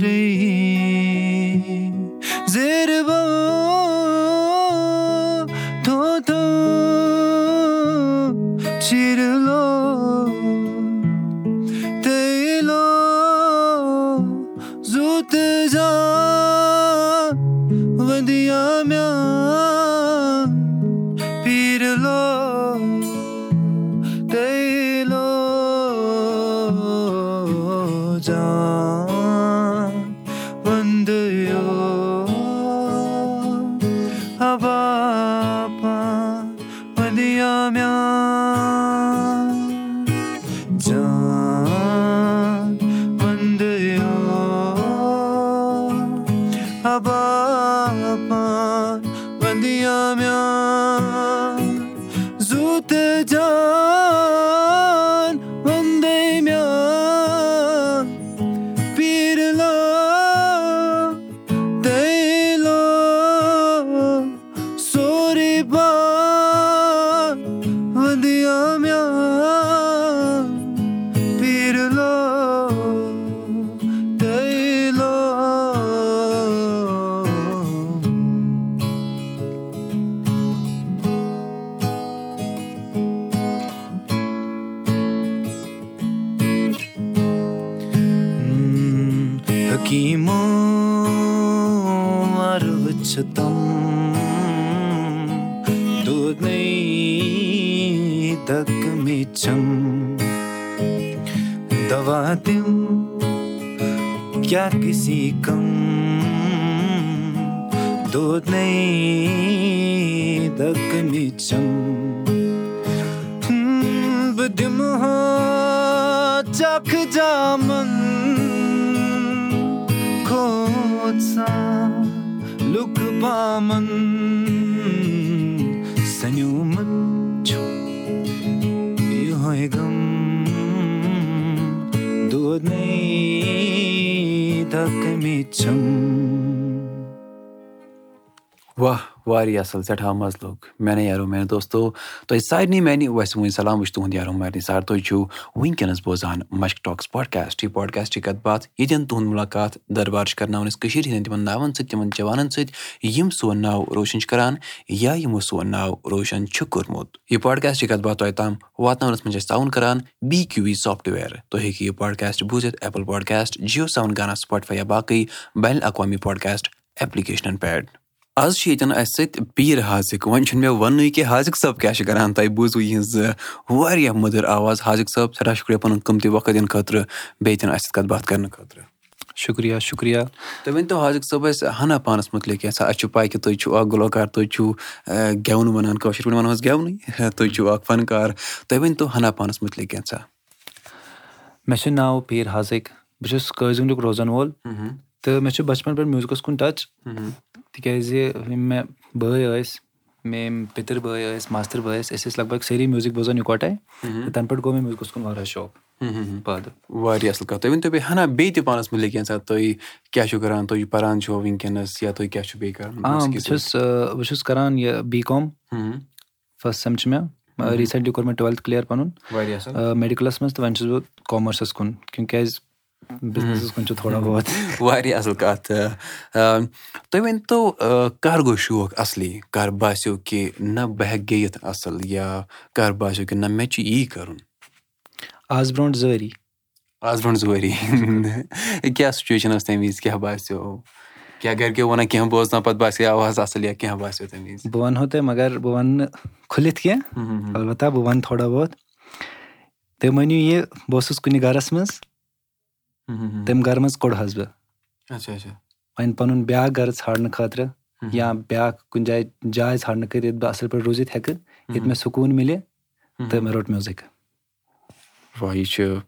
Hare دو نٔک دوا دِم کیٛا سِکم دو نہ دَک نہ چکھ جام paman Sa'yo man Yo'y gam Duwad na'y takamicham واریاہ اَصٕل سٮ۪ٹھاہ مَزٕ لوٚگ۔ میانے یارو میانہِ دوستو تۄہہِ سارنٕے میانہِ وَسہِ وٕنۍ سلام چھُس تُہُنٛد یارو مارنہِ سار تُہۍ چھِو وٕنکیٚنَس بوزان مشک ٹاکٕس پاڈکاسٹ یہِ پاڈکاسٹ چھِ کَتھ باتھ ییٚتٮ۪ن تُہُنٛد مُلاقات دربار چھِ کَرناوان أسۍ کٔشیٖرِ ہِنٛدٮ۪ن تِمَن ناوَن سۭتۍ تِمَن جوانَن سۭتۍ یِم سون ناو روشَن چھِ کَران یا یِمو سون ناو روشَن چھُ کوٚرمُت۔ یہِ پاڈکاسٹ چھِ کَتھ باتھ تۄہہِ تام واتناونَس منٛز چھِ أسۍ تعاوُن کَران بی کیوٗ وی سافٹوِیَر تُہۍ ہیٚکِو یہِ پاڈکاسٹ بوٗزِتھ ایپٕل پاڈکاسٹ جِیو ساوُن گانا سٕپاٹفاے یا باقٕے بین الاقوامی پاڈکاسٹ ایپلِکیشنَن پٮ۪ٹھ آز چھِ ییٚتٮ۪ن اَسہِ سۭتۍ پیٖر حاضِق وۄنۍ چھُنہٕ مےٚ وَننُے کہِ حاضِق صٲب کیاہ چھِ کَران تۄہہِ بوٗزوٕ یِہٕنٛز واریاہ مٔدٕر آواز. حاضِق صٲب سٮ۪ٹھاہ شُکریہ پَنُن قۭمتی وقت دِنہٕ خٲطرٕ بیٚیہِ تہِ نہٕ اَسہِ سۭتۍ کَتھ باتھ کَرنہٕ خٲطرٕ شُکریہ شُکریہ تُہۍ ؤنۍتو حاضِق صٲب اَسہِ ہنا پانَس مُتعلِق کینٛژھا اَسہِ چھُ پاے کہِ تُہۍ چھِو اکھ گُلوکار تُہۍ چھِو گٮ۪وُن وَنان کٲشِر پٲٹھۍ وَنو أسۍ گٮ۪ونٕے تُہۍ چھِو اکھ فنکار تُہۍ ؤنۍتو ہنا پانَس مُتعلِق کینٛژھا مےٚ چھُ ناو پیٖر حاضِق. بہٕ چھُس قٲضِنٛدُک روزَن وول. تہٕ مےٚ چھُ بَچپَن پٮ۪ٹھ میوٗزِکَس کُن ٹَچ تِکیازِ یِم مےٚ بٲے ٲسۍ میٲنۍ پِتٕر بٲے ٲسۍ ماستٕر بٲے ٲسۍ أسۍ ٲسۍ لگ بگ سٲری میوٗزِک بوزان یِکوَٹَے تہٕ تَنہٕ پٮ۪ٹھ گوٚو مےٚ میوٗزِکَس کُن واریاہ شوق پٲدٕ واریاہ اَصٕل کَتھ تُہۍ ؤنۍتو بیٚیہِ ہنا بیٚیہِ تہِ پانَس مُتعلِق کینٛژھا تُہۍ کیاہ چھِو کَران تُہۍ پَران چھِو وٕنکیٚنَس یا تُہۍ کیاہ چھِو بیٚیہِ کَران آ بہٕ چھُس بہٕ چھُس کَران یہِ بی کام فٔسٹ سٮ۪م چھُ مےٚ ریٖسٮ۪نٛٹلی کوٚر مےٚ ٹُوٮ۪لتھ کٕلیر پَنُن میڈِکَلَس منٛز تہٕ وۄنۍ چھُس بہٕ کامٲرسَس کُن کیوں کیازِ بِزنِسَس کُن چھُ تھوڑا بہت واریاہ اَصٕل کَتھ تُہۍ ؤنۍتو کَر گوٚو شوق اَصلی کَر باسیٚو کہِ نہ بہٕ ہٮ۪کہٕ گیٚیِتھ اَصٕل یا کَر باسیٚو کہِ نہ مےٚ چھُ یی کَرُن آز برونٛٹھ زٕ ؤری آز برونٛٹھ زٕ ؤری کیٛاہ سُچویشَن ٲس تَمہِ وِزِ کیٛاہ باسیٚو کیٛاہ گَرِکیو وَنان کینٛہہ بوزناو پَتہٕ باسیٚو آواز اَصٕل یا کینٛہہ باسیٚو تَمہِ وِزِ بہٕ وَنہو تۄہہِ مگر بہٕ وَنہٕ نہٕ کھُلِتھ کینٛہہ اَلبتہ بہٕ وَنہٕ تھوڑا بہت تُہۍ مٲنِو یہِ بہٕ اوسُس کُنہِ گَرَس منٛز تَمہِ گرٕ منٛز کوٚڑہَس بہٕ وۄنۍ پَنُن بیٛاکھ گرٕ ژھانٛڈنہٕ خٲطرٕ یا بیٛاکھ کُنہِ جایہِ جاے ژھانٛڈنہٕ خٲطرٕ ییٚتہِ بہٕ اَصٕل پٲٹھۍ روٗزِتھ ہٮ۪کہٕ ییٚتہِ مےٚ سکوٗن مِلہِ تہٕ مےٚ روٚٹ میوٗزِک یہِ چھُ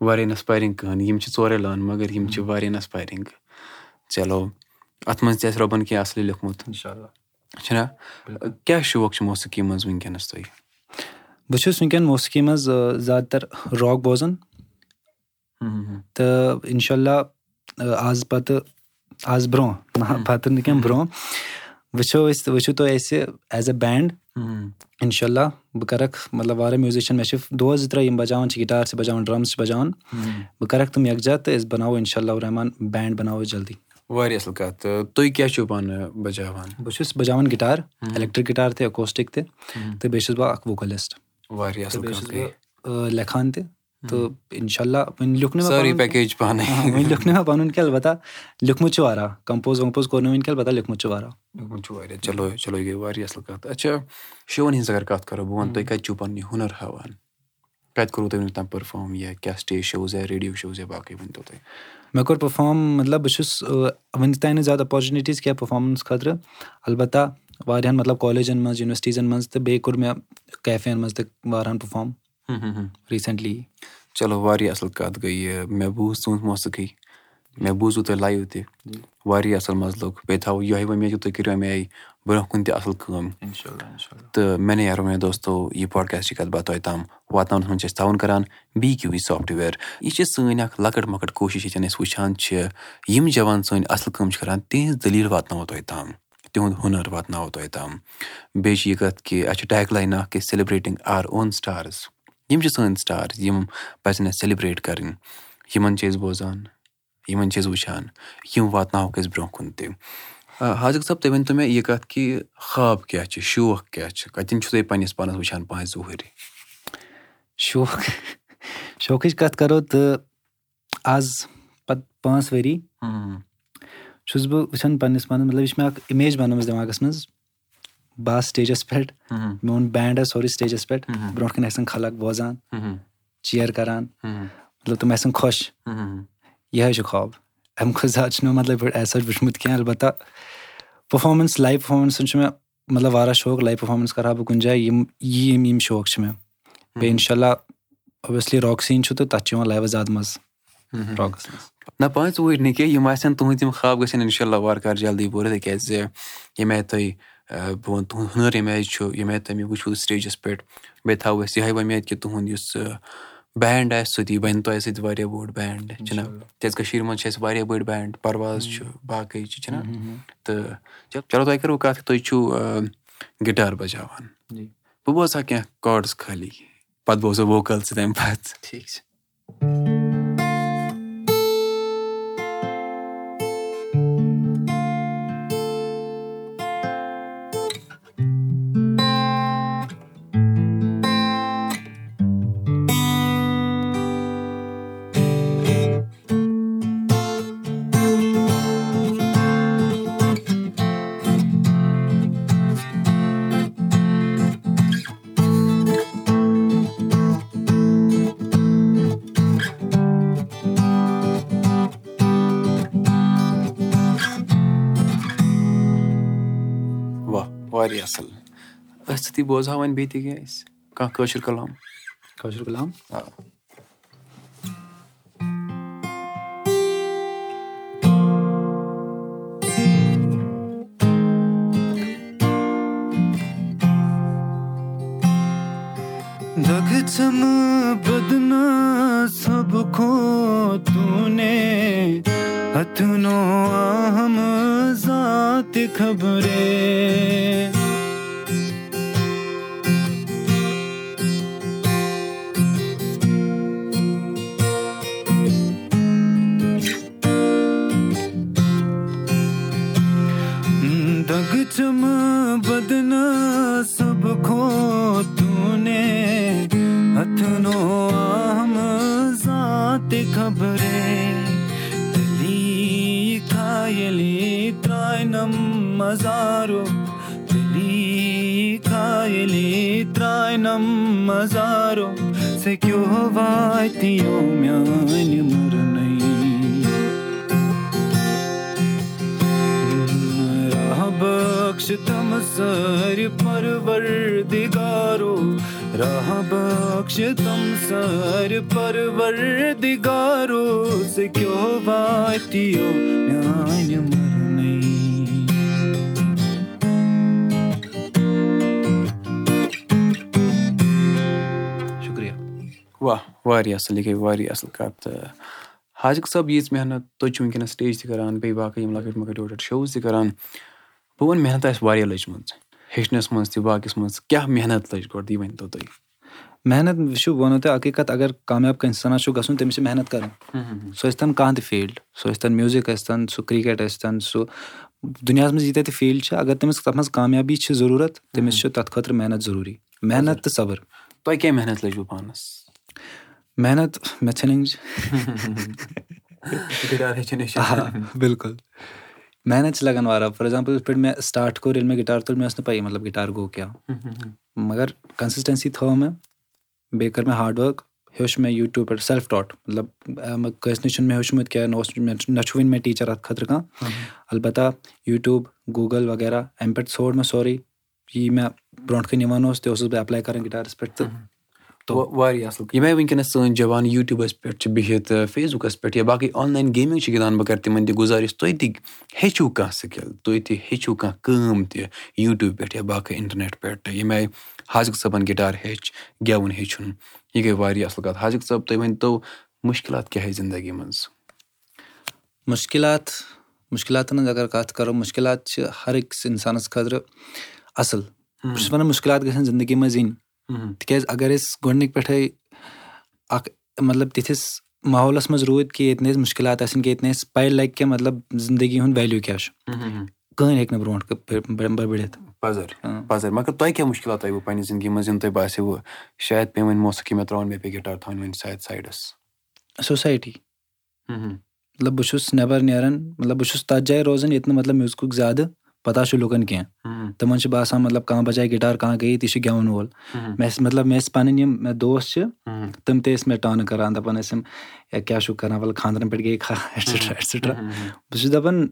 واریاہ اِنَسپایرِنٛگ یِم چھِ ژورے لٲن مگر یِم چھِ واریاہ اِنَسپایرِنٛگ چلو اَتھ منٛز تہِ آسہِ رۄبَن کینٛہہ اَصلٕے لیوٚکھمُت چھُنہ کیٛاہ شوق چھُ موسیٖقی منٛز وٕنکیٚنَس تۄہہِ بہٕ چھُس وٕنکیٚن موسیٖقی منٛز زیادٕ تر راک بوزان تہٕ اِنشاء اللہ آز پَتہٕ آز برونٛہہ نہ پَتہٕ نہٕ کیٚنٛہہ برونٛہہ وٕچھو أسۍ وٕچھِو تُہۍ اَسہِ ایز اےٚ بینٛڈ اِنشاء اللہ بہٕ کَرَکھ مطلب واریاہ میوٗزِشَن مےٚ چھِ دوس زٕ ترٛےٚ یِم بَجاوان چھِ گِٹار چھِ بَجاوان ڈرٛمٕز چھِ بَجاوان بہٕ کَرَکھ تِم یَکجہ تہٕ أسۍ بَناوو اِنشاء اللہ رحمان بینٛڈ بَناوو أسۍ جلدی۔ واریاہ اَصٕل کَتھ تہٕ تُہۍ کیاہ چھِو پانہٕ بَجاوان؟ بہٕ چھُس بَجاوان گِٹار اٮ۪لیکٹِرٛک گِٹار تہِ اکوسٹِک تہِ تہٕ بیٚیہِ چھُس بہٕ اکھ ووکَلِسٹ واریاہ اَصٕل لیکھان تہِ تہٕ اِنشاء اللہ وۄنۍ لیوٚکھ نہٕ وۄنۍ لیوٚکھ نہٕ مےٚ پَنُن کیٚنٛہہ اَلبتہ لیوٚکھمُت چھُ واریاہ کَمپوز وَمپوز کوٚر نہٕ وٕنۍ کیٚنٛہہ اَلبتہ لیوٚکھمُت چھُ واریاہ چلو چلو یہِ گٔے واریاہ اَصٕل کَتھ اچھا شوَن ہِنٛز اَگر کَتھ کَرو بہٕ وَنہٕ تُہۍ کَتہِ چھِو پَنُن یہِ ہُنر ہاوان کَتہِ کوٚروٕ تۄہہِ وٕنیُک تام پٔرفارم یا کیاہ سِٹیج شوز یا ریڈیو شوز یا باقٕے ؤنۍ تو تُہۍ مےٚ کوٚر پٔرفارم مطلب بہٕ چھُس وٕنیُک تام نہٕ زیادٕ اَپورچُنِٹیٖز کینٛہہ پٔرفارمینٕس خٲطرٕ اَلبتہ واریاہَن مطلب کالیجَن منٛز یُنورسٹیٖزَن منٛز تہٕ بیٚیہِ کوٚر مےٚ کیفے یَن منٛز تہِ واریاہَن پٔرفارم ریٖسنٛٹلی چلو واریاہ اَصٕل کَتھ گٔے یہِ مےٚ بوٗز تُہُنٛد موسیٖقی مےٚ بوٗزوٗ تۄہہِ لایِو تہِ واریاہ اَصٕل مَزٕ لوٚگ بیٚیہِ تھاوو یِہوے وۄمید کہِ تُہۍ کٔرِو اَمہِ آیہِ برونٛہہ کُن تہِ اَصٕل کٲم تہٕ مےٚ نے یارو مےٚ دوستو یہِ پاڈکاسٹٕچ کَتھ باتھ تۄہہِ تام واتناونَس منٛز چھِ أسۍ تعاوُن کَران بی کیوٗ وی سافٹوِیَر یہِ چھِ سٲنۍ اَکھ لۄکٕٹ مۄکٕٹ کوٗشِش ییٚتٮ۪ن أسۍ وٕچھان چھِ یِم جوان سٲنۍ اَصٕل کٲم چھِ کَران تِہِنٛز دٔلیٖل واتناوو تۄہہِ تام تِہُنٛد ہُنَر واتناوو تۄہہِ تام بیٚیہِ چھِ یہِ کَتھ کہِ اَسہِ چھِ ٹیک لاین اَکھ کہِ سیلِبریٹِنٛگ آر اون سٹارٕز یِم چھِ سٲنۍ سٹارٕز یِم پَزن اَسہِ سیلِبریٹ کَرٕنۍ یِمَن چھِ أسۍ بوزان یِمَن چھِ أسۍ وٕچھان یِم واتناوہوکھ أسۍ برونٛہہ کُن تہِ۔ حاضِق صٲب تُہۍ ؤنۍتو مےٚ یہِ کَتھ کہِ خاب کیٛاہ چھِ شوق کیٛاہ چھِ؟ کَتٮ۪ن چھُو تُہۍ پنٛنِس پانَس وٕچھان پانٛژِ ظہوٗرِ شوق شوقٕچ کَتھ کَرو تہٕ آز پَتہٕ پانٛژھ ؤری چھُس بہٕ وٕچھان پنٛنِس پانَس مطلب یہِ چھِ مےٚ اَکھ اِمیج بَنٲومٕژ دٮ۪ماغَس منٛز بہٕ آسہٕ سِٹیجَس پٮ۪ٹھ میون بینٛڈ آسہِ سورُے سِٹیجَس پٮ۪ٹھ۔ برونٛٹھ کَنۍ آسن خلق بوزان چِیر کَران۔ مطلب تِم آسن خۄش یِہوے چھُ خاب اَمہِ کھۄتہٕ زیادٕ چھُنہٕ مےٚ مطلب ایز سَچ وٕچھمُت کینٛہہ۔ اَلبتہ پٔرفارمینٕس لایِو پٔرفارمینسَن چھُ مےٚ مطلب واریاہ شوق۔ لایِو پٔرفارمینٕس کَرٕ ہا بہٕ کُنہِ جایہِ یِم یِم یِم شوق چھِ مےٚ۔ بیٚیہِ اِنشاء اللہ اوبویسلی راک سیٖن چھُ تہٕ تَتھ چھُ یِوان لایِوَس زیادٕ مَزٕ۔ راکَس منٛز نہ پانٛژھ وُہٕرۍ نہٕ کینٛہہ یِم آسن تُہٕنٛدۍ یِم خاب گژھن اِنشاء اللہ وارٕ کارٕ جلدی پوٗرٕ۔ تِکیازِ ییٚمہِ آیہِ تُہۍ بہٕ وَنہٕ تُہُنٛد ہُنر ییٚمہِ آیہِ چھُ ییٚمہِ آیہِ تُہۍ مےٚ وٕچھِو سِٹیجَس پٮ۪ٹھ بیٚیہِ تھاوو أسۍ یِہوے وۄمید کہِ تُہُنٛد یُس بینٛڈ آسہِ سُہ دی بَنہِ تۄہہِ سۭتۍ واریاہ بوٚڑ بینٛڈ چھُنہ کیازِ کٔشیٖر منٛز چھِ اَسہِ واریاہ بٔڑۍ بینٛڈ پرواز چھُ باقٕے چھِ چھِنہ تہٕ چلو تۄہہِ کَرو کَتھ تُہۍ چھِو گِٹار بَجاوان بہٕ بوزٕ ہا کیٚنٛہہ کاڈٕس خٲلی پَتہٕ بوزو ووکَل ژٕ تَمہِ پَتہٕ ٹھیٖک چھِ واریاہ اَصٕل۔ أسۍ سۭتی بوزہو وۄنۍ بیٚیہِ تہِ کینٛہہ أسۍ۔ کانٛہہ کٲشُر کلام۔ کٲشُر کلام۔ سبق کھوتنے اَتنو ہم ذاتہِ خبرے خبره دلی کایلی تراینم مزارو دلی کایلی تراینم مزارو سکیو وایتیو میانی مرنی راه بخشتم سر پروردگارو شُکریہ واہ واریاہ اَصٕل یہِ گٔے واریاہ اَصٕل کَتھ تہٕ حاجت صٲب ییٖژ محنت تُہۍ چھِو وٕنکیٚنَس سِٹیج تہِ کران بیٚیہِ باقٕے یِم لۄکٕٹۍ مۄکٕٹۍ لۄکٕٹۍ شوز تہِ کَران بہٕ وَنہٕ محنت آسہِ واریاہ لٔجمٕژ ہیٚچھنَس منٛز تہِ باقٕیَس منٛز کیٛاہ محنت لٔج گۄڈٕ یہِ ؤنۍتو تُہۍ؟ محنت وٕچھِو بہٕ وَنو تۄہہِ اَکٕے کَتھ اگر کامیاب کٲنٛسہِ اِنسانَس چھُ گژھُن تٔمِس چھِ محنت کَرٕنۍ۔ سُہ ٲسۍ تَن کانٛہہ تہِ فیٖلڈ سُہ ٲسۍ تَن میوٗزِک ٲسۍ تَن سُہ کِرٛکٮ۪ٹ ٲسۍ تَن سُہ دُنیاہَس منٛز ییٖتیٛاہ تہِ فیٖلڈ چھِ اگر تٔمِس تَتھ منٛز کامیابی چھِ ضروٗرت تٔمِس چھُ تَتھ خٲطرٕ محنت ضروٗری۔ محنت تہٕ صبر۔ تۄہہِ کیٛاہ محنت لٔجوٕ پانَس؟ محنت مےٚ ژھٕنٕنۍ بِلکُل محنت چھِ لَگان واریاہ فار ایٚگزامپٕل یِتھ پٲٹھۍ مےٚ سٹاٹ کوٚر ییٚلہِ مےٚ گِٹار تُل مےٚ ٲس نہٕ پَیی مطلب گِٹار گوٚو کیٛاہ مگر کَنسِسٹَنسی تھٲو مےٚ بیٚیہِ کٔر مےٚ ہاڈ ؤرٕک ہیوٚچھ مےٚ یوٗٹیوٗب پٮ۪ٹھ سیٚلف ٹاٹ مطلب کٲنٛسہِ نِش چھُنہٕ مےٚ ہیوٚچھمُت کینٛہہ نہ اوس نہ چھُ وٕنہِ مےٚ ٹیٖچَر اَتھ خٲطرٕ کانٛہہ البتہ یوٗٹیوٗب گوٗگل وغیرہ اَمہِ پٮ۪ٹھ ژھونٛڈ مےٚ سورُے یی مےٚ برونٛٹھ کَنۍ یِوان اوس تہِ اوسُس بہٕ ایٚپلاے کَران گِٹارَس پٮ۪ٹھ تہٕ واریاہ اَصٕل ییٚمہِ آیہِ وٕنکیٚنَس سٲنۍ جوان یوٗٹیوٗبَس پٮ۪ٹھ چھِ بِہِتھ فیس بُکَس پٮ۪ٹھ یا باقٕے آنلاین گیمِنٛگ چھِ گِنٛدان بہٕ کَرٕ تِمَن تہِ گُزٲرِش تُہۍ تہِ ہیٚچھِو کانٛہہ سِکِل تُہۍ تہِ ہیٚچھِو کانٛہہ کٲم تہِ یوٗٹیوٗب پٮ۪ٹھ یا باقٕے اِنٹَرنیٚٹ پٮ۪ٹھ۔ ییٚمہِ آیہِ حاضِق صٲبَن گِٹار ہیٚچھ گیٚوُن ہیٚچھُن یہِ گٔے واریاہ اَصٕل کَتھ حاضِق صٲب تُہۍ ؤنۍتو مُشکِلات کیٛاہ آے زِندگی منٛز؟ مُشکِلات مُشکِلاتَن ہٕنٛز اگر کَتھ کَرو مُشکِلات چھِ ہر أکِس اِنسانَس خٲطرٕ اَصٕل۔ بہٕ چھُس وَنان مُشکِلات گژھن زندگی منٛز یِنۍ تِکیازِ اگر أسۍ گۄڈنِکۍ پٮ۪ٹھَے اَکھ مطلب تِتھِس ماحولَس منٛز روٗدۍ کہِ ییٚتہِ نہٕ اَسہِ مُشکِلات آسن کینٛہہ ییٚتہِ نہٕ اَسہِ پَے لَگہِ کینٛہہ مطلب زندگی ہُنٛد ویلیوٗ کیٛاہ چھُ۔ کٕہٕنۍ ہیٚکہِ نہٕ برونٛٹھ بٔڑِتھ۔ مگر تۄہہِ کیٛاہ مُشکِلات آیوٕ پنٛنہِ زندگی منٛز یِم تۄہہِ باسیٚو؟ شاید پیٚیہِ وۄنۍ موسقی مےٚ ترٛاوُن مےٚ پیٚیہِ گِٹار تھاوٕنۍ وۄنۍ سایڈ سایڈَس۔ سوسایٹی مطلب بہٕ چھُس نٮ۪بَر نیران مطلب بہٕ چھُس تَتھ جایہِ روزان ییٚتہِ نہٕ مطلب میوٗزکُک زیادٕ پَتہ چھُ لُکَن کینٛہہ تِمَن چھُ باسان مطلب کانٛہہ بَجایہِ گِٹار کانٛہہ گٔیے تہِ چھُ گٮ۪وَن وول مےٚ ٲسۍ مطلب مےٚ ٲسۍ پَنٕنۍ یِم مےٚ دوس چھِ تِم تہِ ٲسۍ مےٚ ٹٲنہٕ کَران دَپان ٲسۍ یِم یا کیٛاہ چھُکھ کَران وَلہٕ خانٛدرَن پٮ۪ٹھ گٔے کھا ایٹسِٹرا ایٹسِٹرا بہٕ چھُس دَپان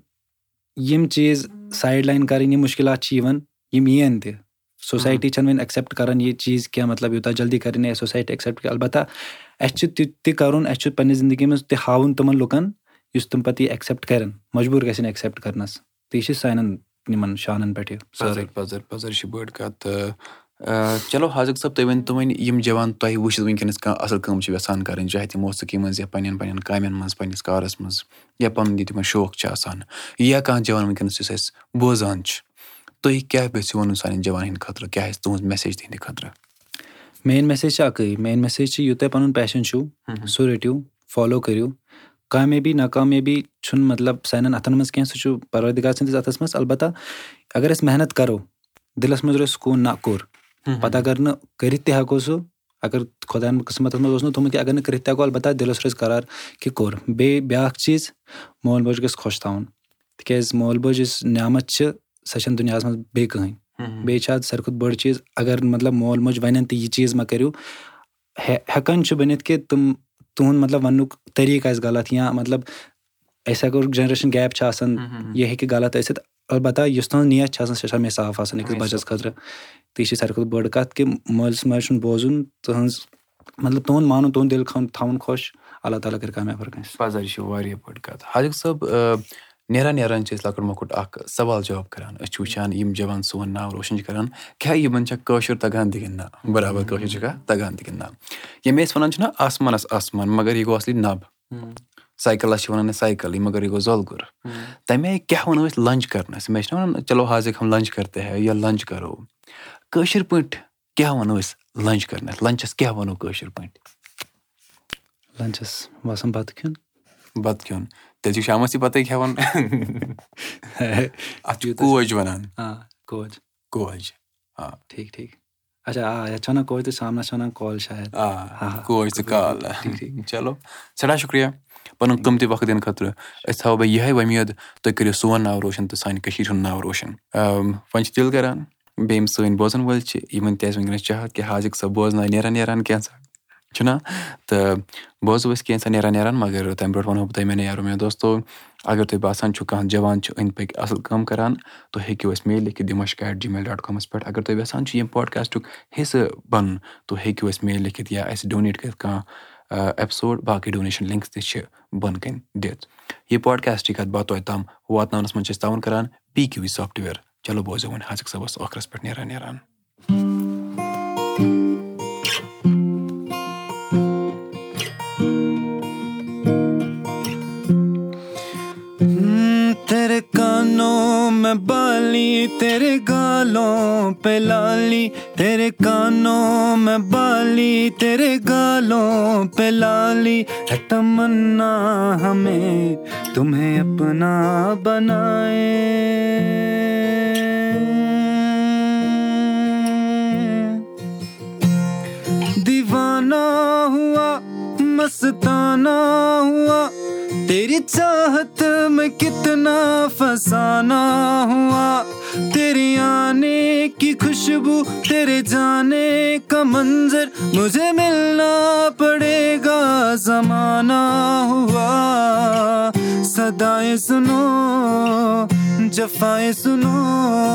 یِم چیٖز سایڈ لاین کَرٕنۍ یِم مُشکِلات چھِ یِوان یِم یِیَن تہِ سوسایٹی چھَنہٕ وۄنۍ ایٚکسیٚپٹ کَران یہِ چیٖز کینٛہہ مطلب یوٗتاہ جلدی کَرِ نہٕ سوسایٹی ایٚکسیٚپٹ کینٛہہ اَلبتہ اَسہِ چھُ تہِ تہِ کَرُن اَسہِ چھُ پَنٕنہِ زندگی منٛز تہِ ہاوُن تِمَن لُکَن یُس تِم پَتہٕ یہِ ایٚکسیٚپٹ کَرن مجبوٗر گژھن ایٚکسیٚپٹ کَرنَس تہٕ یہِ چھِ سانٮ۪ن یِمَن شانَن پٮ۪ٹھ یہِ چھِ بٔڑ کَتھ تہٕ چلو حاضِق صٲب تُہۍ ؤنۍتو وۄنۍ یِم جوان تۄہہِ وٕچھِتھ وٕنکیٚنَس کانٛہہ اَصٕل کٲم چھِ یَژھان کَرٕنۍ چاہے تِم موسیٖقی منٛز یا پنٛنٮ۪ن پنٛنٮ۪ن کامٮ۪ن منٛز پنٛنِس کارَس منٛز یا پَنُن یہِ تِمَن شوق چھِ آسان یا کانٛہہ جوان وٕنکیٚنَس یُس اَسہِ بوزان چھُ تُہۍ کیٛاہ یژھِو وَنُن سانٮ۪ن جوانَن ہِنٛدِ خٲطرٕ؟ کیٛاہ آسہِ تُہٕنٛز میسیج تِہِنٛدِ خٲطرٕ؟ مین میسیج چھِ اَکٕے مین میسیج چھِ یوٗتاہ پَنُن پیشَن چھُو سُہ رٔٹِو فالو کٔرِو کامیٲبی ناکامیٲبی چھُنہٕ مطلب سانٮ۪ن اَتھَن منٛز کینٛہہ سُہ چھُ پَروردِگار سٕنٛدِس اَتھَس منٛز۔ اَلبتہ اگر أسۍ محنت کَرو دِلَس منٛز روزِ سکوٗن نہ کوٚر پَتہٕ اگر نہٕ کٔرِتھ تہِ ہٮ۪کو سُہ اگر خۄدایَن قٕسمَتَس منٛز اوس نہٕ تھوٚمُت کہِ اگر نہٕ کٔرِتھ تہِ ہٮ۪کو اَلبتہ دِلَس روزِ قرار کہِ کوٚر بیٚیہِ بیٛاکھ چیٖز مول موج گژھِ خۄش تھاوُن۔ تِکیٛازِ مول موج یُس نعمت چھِ سۄ چھَنہٕ دُنیاہَس منٛز بیٚیہِ کٕہٕنۍ۔ بیٚیہِ چھِ اَتھ ساروی کھۄتہٕ بٔڑ چیٖز اگر مطلب مول موج وَنن تہِ یہِ چیٖز مہ کٔرِو ہٮ۪کان چھُ بٔنِتھ کہِ تِم تُہُنٛد مطلب وَننُک طٔریٖقہٕ آسہِ غلط یا مطلب أسۍ ہٮ۪کو جنریشَن گیپ چھِ آسان یہِ ہیٚکہِ غلط ٲسِتھ اَلبتہ یُس تُہٕنٛز نیت چھِ آسان سۄ چھِ ہمیشہِ صاف آسان أکِس بَچَس خٲطرٕ۔ تہٕ یہِ چھِ ساروی کھۄتہٕ بٔڑ کَتھ کہِ مٲلِس ماجہِ ہُنٛد بوزُن تُہٕنٛز مطلب تُہُنٛد مانُن تُہُنٛد دِل تھاوُن خۄش اللہ تعالیٰ کَرِ کامیاب ہر کٲنٛسہِ۔ یہِ چھِ واریاہ بٔڑ کَتھ۔ حاضِق صٲب نیران نیران چھِ أسۍ لۄکُٹ مۄکُٹ اَکھ سوال جواب کَران أسۍ چھِ وٕچھان یِم جوان سون ناو روشَن چھِ کَران کیٛاہ یِمَن چھا کٲشُر تَگان تہِ گِنٛدنہ بَرابَر کٲشُر چھُکھا تَگان تہِ گِنٛدنہ ییٚمہِ أسۍ وَنان چھِنہ آسمانَس آسمان مگر یہِ گوٚو اَصلی نَب سایکَلَس چھِ وَنان أسۍ سایکَلٕے مگر یہِ گوٚو زۄلگُر تَمہِ آیہِ کیٛاہ وَنو أسۍ لنٛچ کَرنَس مےٚ چھِنہ وَنان چلو حاضِق ہم لنٛچ کَرتے ہے یا لنٛچ کَرو کٲشِر پٲٹھۍ کیٛاہ وَنو أسۍ لنٛچ کَرنَس لنٛچَس کیٛاہ وَنو کٲشِر پٲٹھۍ لنٛچَس باسان بَتہٕ کھیوٚن بَتہٕ کھیوٚن تیٚلہِ چھُ شامَس تہِ بَتَے کھٮ۪وان اَتھ چھُ کوج وَنان کوج۔ کوج آ۔ ٹھیٖک ٹھیٖک۔ اچھا آ یَتھ چھِ وَنان کوج تہٕ سامنَس چھِ وَنان کال شاید۔ آ کوج تہٕ کال۔ چلو سٮ۪ٹھاہ شُکریہ۔ پَنُن قۭمتی وقت دِنہٕ خٲطرٕ أسۍ تھاوو بہٕ یِہوٚے وۄمید تُہۍ کٔرِو سون ناو روشَن تہٕ سانہِ کٔشیٖرِ ہُنٛد ناو روشَن۔ وۄنۍ چھِ دِل کَران بیٚیہِ یِم سٲنۍ بوزَن وٲلۍ چھِ یِمَن تہِ آسہِ وٕنکیٚنَس چاہت کہِ حاضِق صٲب بوزناے نیران نیران کینٛژھا چھُنہ تہٕ بوزو أسۍ کینٛژھا نیران نیران مگر تَمہِ برونٛٹھ وَنہو بہٕ تۄہہِ مےٚ یارو مےٚ دوستو اگر تۄہہِ باسان چھُو کانٛہہ جوان چھُ أنٛدۍ پٔکۍ اَصٕل کٲم کَران تُہۍ ہیٚکِو اَسہِ میل لیکھِتھ دِمَش ایٹ جی میل ڈاٹ کامَس پٮ۪ٹھ اگر تُہۍ یَژھان چھُ ییٚمہِ پاڈکاسٹُک حِصہٕ بَنُن تُہۍ ہیٚکِو اَسہِ میل لیکھِتھ یا اَسہِ ڈونیٹ کٔرِتھ کانٛہہ ایپِسوڈ باقٕے ڈونیشَن لِنکٕس تہِ چھِ بۄنہٕ کَنۍ دِتھ یہِ پاڈکاسٹٕچ کَتھ باتھ توتہِ تام واتناونَس منٛز چھِ أسۍ تاوُن کَران پی کیوٗ وی سافٹوِیَر چلو بوزو وۄنۍ حاضِق صٲبَس ٲخرَس پٮ۪ٹھ نیران نیران मैं बाली तेरे गालों पे लाली तेरे कानों में बाली तेरे गालों पे लाली। तमन्ना हमें तुम्हें अपना बनाए। दीवाना हुआ मस्ताना हुआ तेरी चाहत में कितना फसाना हुआ। فسانا आने की खुशबू तेरे जाने का मंजर मुझे मिलना पड़ेगा जमाना हुआ। सदाएं सुनो जफाए सुनो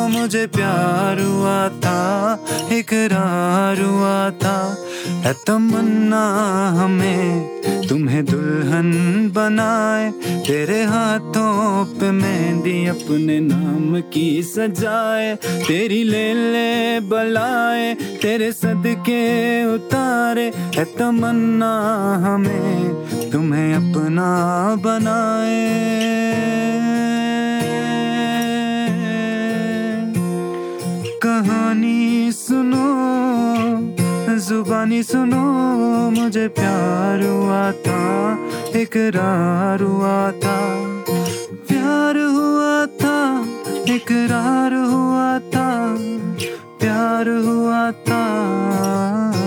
मुझे प्यार हुआ था इकरार हुआ था। है तमन्ना جاینو مُج پیار ہا تِمن ہمیٚ تُم دُلہن بنای ترے ہاتھو میٚپن نام کی سجاے تری بل تر سد کیتار تِمن हमें तुम्हें अपना बनाए। कहानी सुनो मुझे प्यार हुआ था इकरार سنو مُج پیار ہا تھاارا پیار हुआ था प्यार हुआ था।